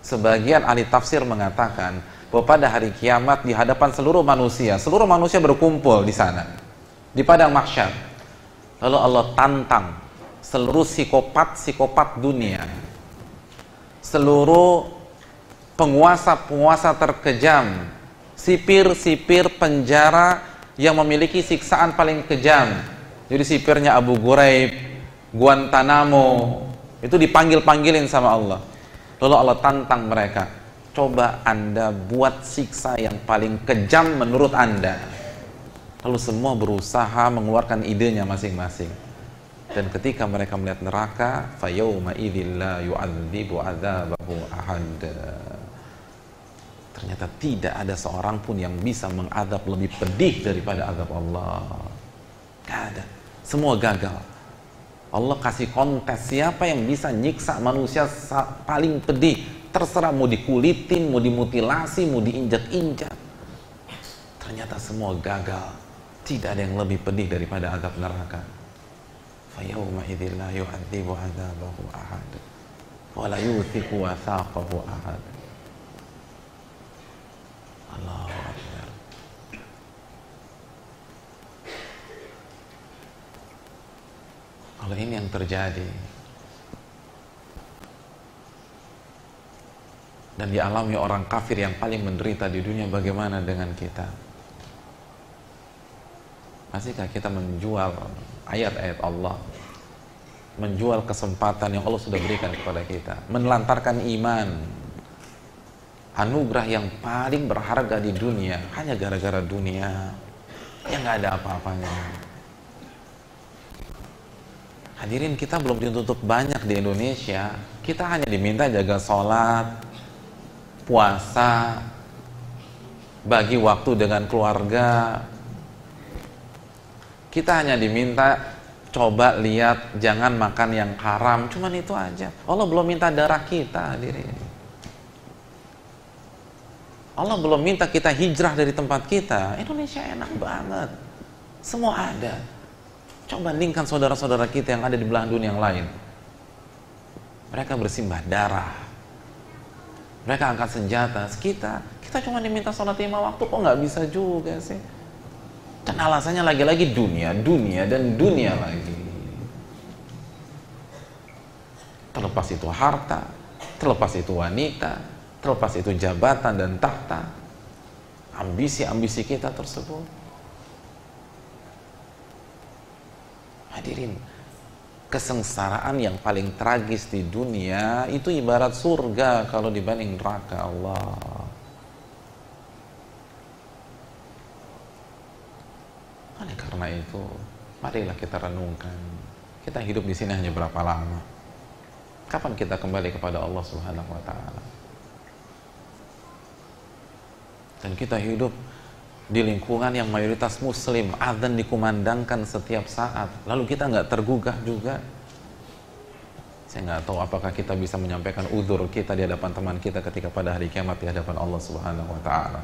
Sebagian ahli tafsir mengatakan bahwa pada hari kiamat di hadapan seluruh manusia, seluruh manusia berkumpul di sana di padang mahsyar. Lalu Allah tantang seluruh psikopat-psikopat dunia seluruh penguasa-penguasa terkejam, sipir-sipir penjara yang memiliki siksaan paling kejam. Jadi sipirnya Abu Ghuraib, Guantanamo, itu dipanggil-panggilin sama Allah. Lalu Allah tantang mereka, coba Anda buat siksa yang paling kejam menurut Anda. Lalu semua berusaha mengeluarkan idenya masing-masing. Dan ketika mereka melihat neraka idzil la yu'adzibu adzabahu ahad. Ternyata tidak ada seorang pun yang bisa mengadab lebih pedih daripada azab Allah. Gak ada. Semua gagal Allah kasih kontes siapa yang bisa nyiksa manusia paling pedih terserah mau dikulitin mau dimutilasi mau diinjak-injak ternyata semua gagal tidak ada yang lebih pedih daripada azab neraka فيومئذ لا يعذب عذابه أحد ولا يوثق وثاقه أحد الله أكبر Kalau ini yang terjadi. Dan dialami orang kafir yang paling menderita di dunia bagaimana dengan kita? Masihkah kita menjual ayat-ayat Allah? Menjual kesempatan yang Allah sudah berikan kepada kita? Menelantarkan iman. Anugerah yang paling berharga di dunia hanya gara-gara dunia. Yang nggak ada apa-apanya hadirin kita belum ditutup banyak di Indonesia kita hanya diminta jaga sholat puasa bagi waktu dengan keluarga kita hanya diminta coba lihat jangan makan yang haram, cuman itu aja. Allah belum minta darah kita, hadirin. Allah belum minta kita hijrah dari tempat kita. Indonesia enak banget. Semua ada. Coba bandingkan saudara-saudara kita yang ada di belahan dunia yang lain. Mereka bersimbah darah. Mereka angkat senjata. Kita, kita cuma diminta sholat lima waktu kok nggak bisa juga sih. Dan alasannya lagi-lagi dunia, dunia, dan dunia lagi. Terlepas itu harta, terlepas itu wanita, terlepas itu jabatan dan tahta, ambisi-ambisi kita tersebut. Hadirin, kesengsaraan yang paling tragis di dunia itu ibarat surga kalau dibanding neraka Allah. Oleh karena itu, marilah kita renungkan. Kita hidup di sini hanya berapa lama? Kapan kita kembali kepada Allah Subhanahu wa taala? Dan kita hidup di lingkungan yang mayoritas muslim, adzan dikumandangkan setiap saat. Lalu kita nggak tergugah juga. Saya nggak tahu apakah kita bisa menyampaikan udur kita di hadapan teman kita ketika pada hari kiamat di hadapan Allah Subhanahu wa taala.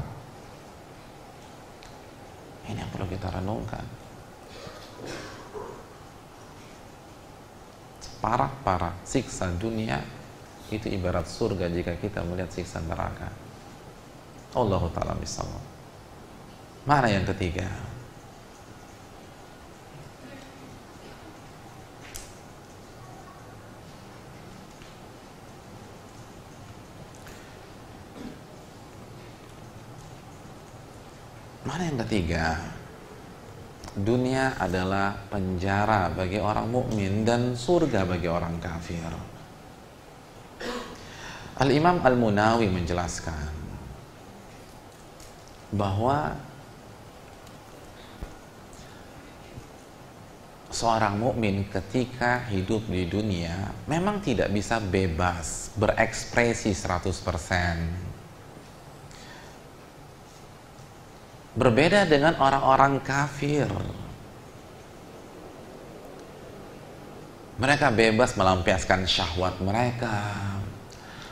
Ini yang perlu kita renungkan. Parah-parah siksa dunia itu ibarat surga jika kita melihat siksa neraka. Allah taala misalnya. Mana yang ketiga? Mana yang ketiga? Dunia adalah penjara bagi orang mukmin dan surga bagi orang kafir. Al-Imam Al-Munawi menjelaskan bahwa seorang mukmin ketika hidup di dunia memang tidak bisa bebas berekspresi 100%. Berbeda dengan orang-orang kafir. Mereka bebas melampiaskan syahwat mereka.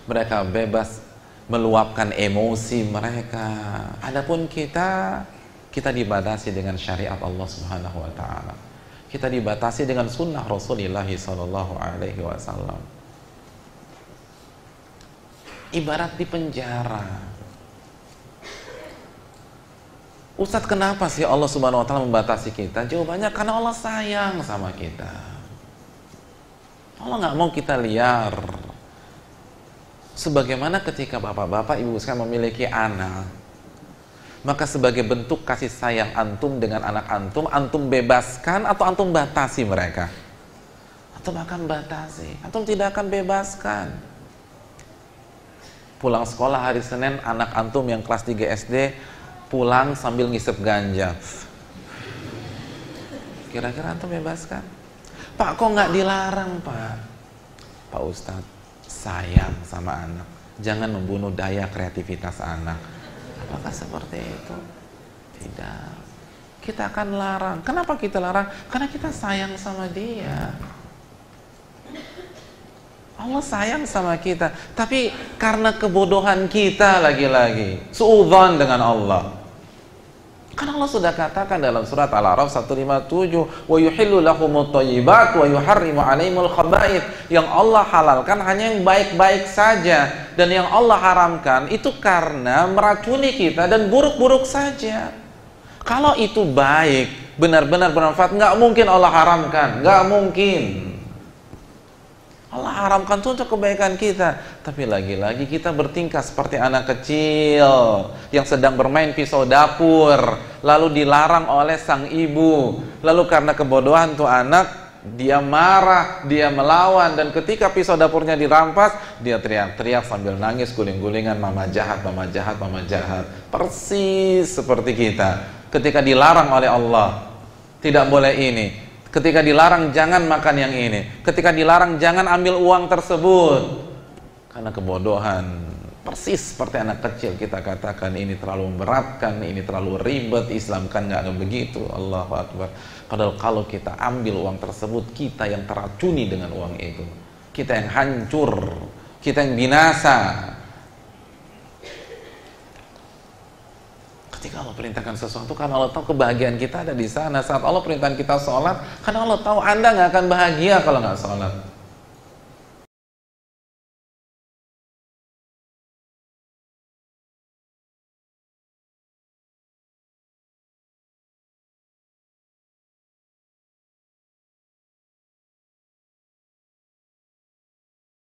Mereka bebas meluapkan emosi mereka. Adapun kita, kita dibatasi dengan syariat Allah Subhanahu wa taala. Kita dibatasi dengan sunnah Rasulullah sallallahu alaihi wasallam. Ibarat di penjara Ustadz kenapa sih Allah subhanahu wa ta'ala membatasi kita? Jawabannya karena Allah sayang sama kita. Allah nggak mau kita liar. Sebagaimana ketika bapak-bapak, ibu sekalian memiliki anak, maka sebagai bentuk kasih sayang antum dengan anak antum, antum bebaskan atau antum batasi mereka? Antum akan batasi, antum tidak akan bebaskan. Pulang sekolah hari Senin, anak antum yang kelas 3 SD pulang sambil ngisep ganja. Kira-kira antum bebaskan? Pak kok nggak dilarang pak? Pak Ustadz sayang sama anak. Jangan membunuh daya kreativitas anak. Apakah seperti itu? Tidak. Kita akan larang. Kenapa kita larang? Karena kita sayang sama dia. Allah sayang sama kita, tapi karena kebodohan kita lagi-lagi, suudzon dengan Allah. Kan Allah sudah katakan dalam surat Al-A'raf 157, "Wa yuhillu lahumut thayyibat wa yuharrimu 'alaihimul khaba'ith." Yang Allah halalkan hanya yang baik-baik saja dan yang Allah haramkan itu karena meracuni kita dan buruk-buruk saja. Kalau itu baik, benar-benar bermanfaat, nggak mungkin Allah haramkan, nggak mungkin. Allah haramkan itu untuk kebaikan kita. Tapi lagi-lagi kita bertingkah seperti anak kecil yang sedang bermain pisau dapur, lalu dilarang oleh sang ibu. Lalu karena kebodohan tuh anak, dia marah, dia melawan dan ketika pisau dapurnya dirampas, dia teriak-teriak sambil nangis guling-gulingan mama jahat, mama jahat, mama jahat. Persis seperti kita ketika dilarang oleh Allah. Tidak boleh ini, Ketika dilarang jangan makan yang ini. Ketika dilarang jangan ambil uang tersebut. Karena kebodohan. Persis seperti anak kecil kita katakan ini terlalu memberatkan, ini terlalu ribet, Islam kan nggak begitu. Allahu Akbar. Padahal kalau kita ambil uang tersebut, kita yang teracuni dengan uang itu. Kita yang hancur, kita yang binasa. Ketika Allah perintahkan sesuatu karena Allah tahu kebahagiaan kita ada di sana. Saat Allah perintahkan kita sholat, karena Allah tahu Anda nggak akan bahagia kalau nggak sholat.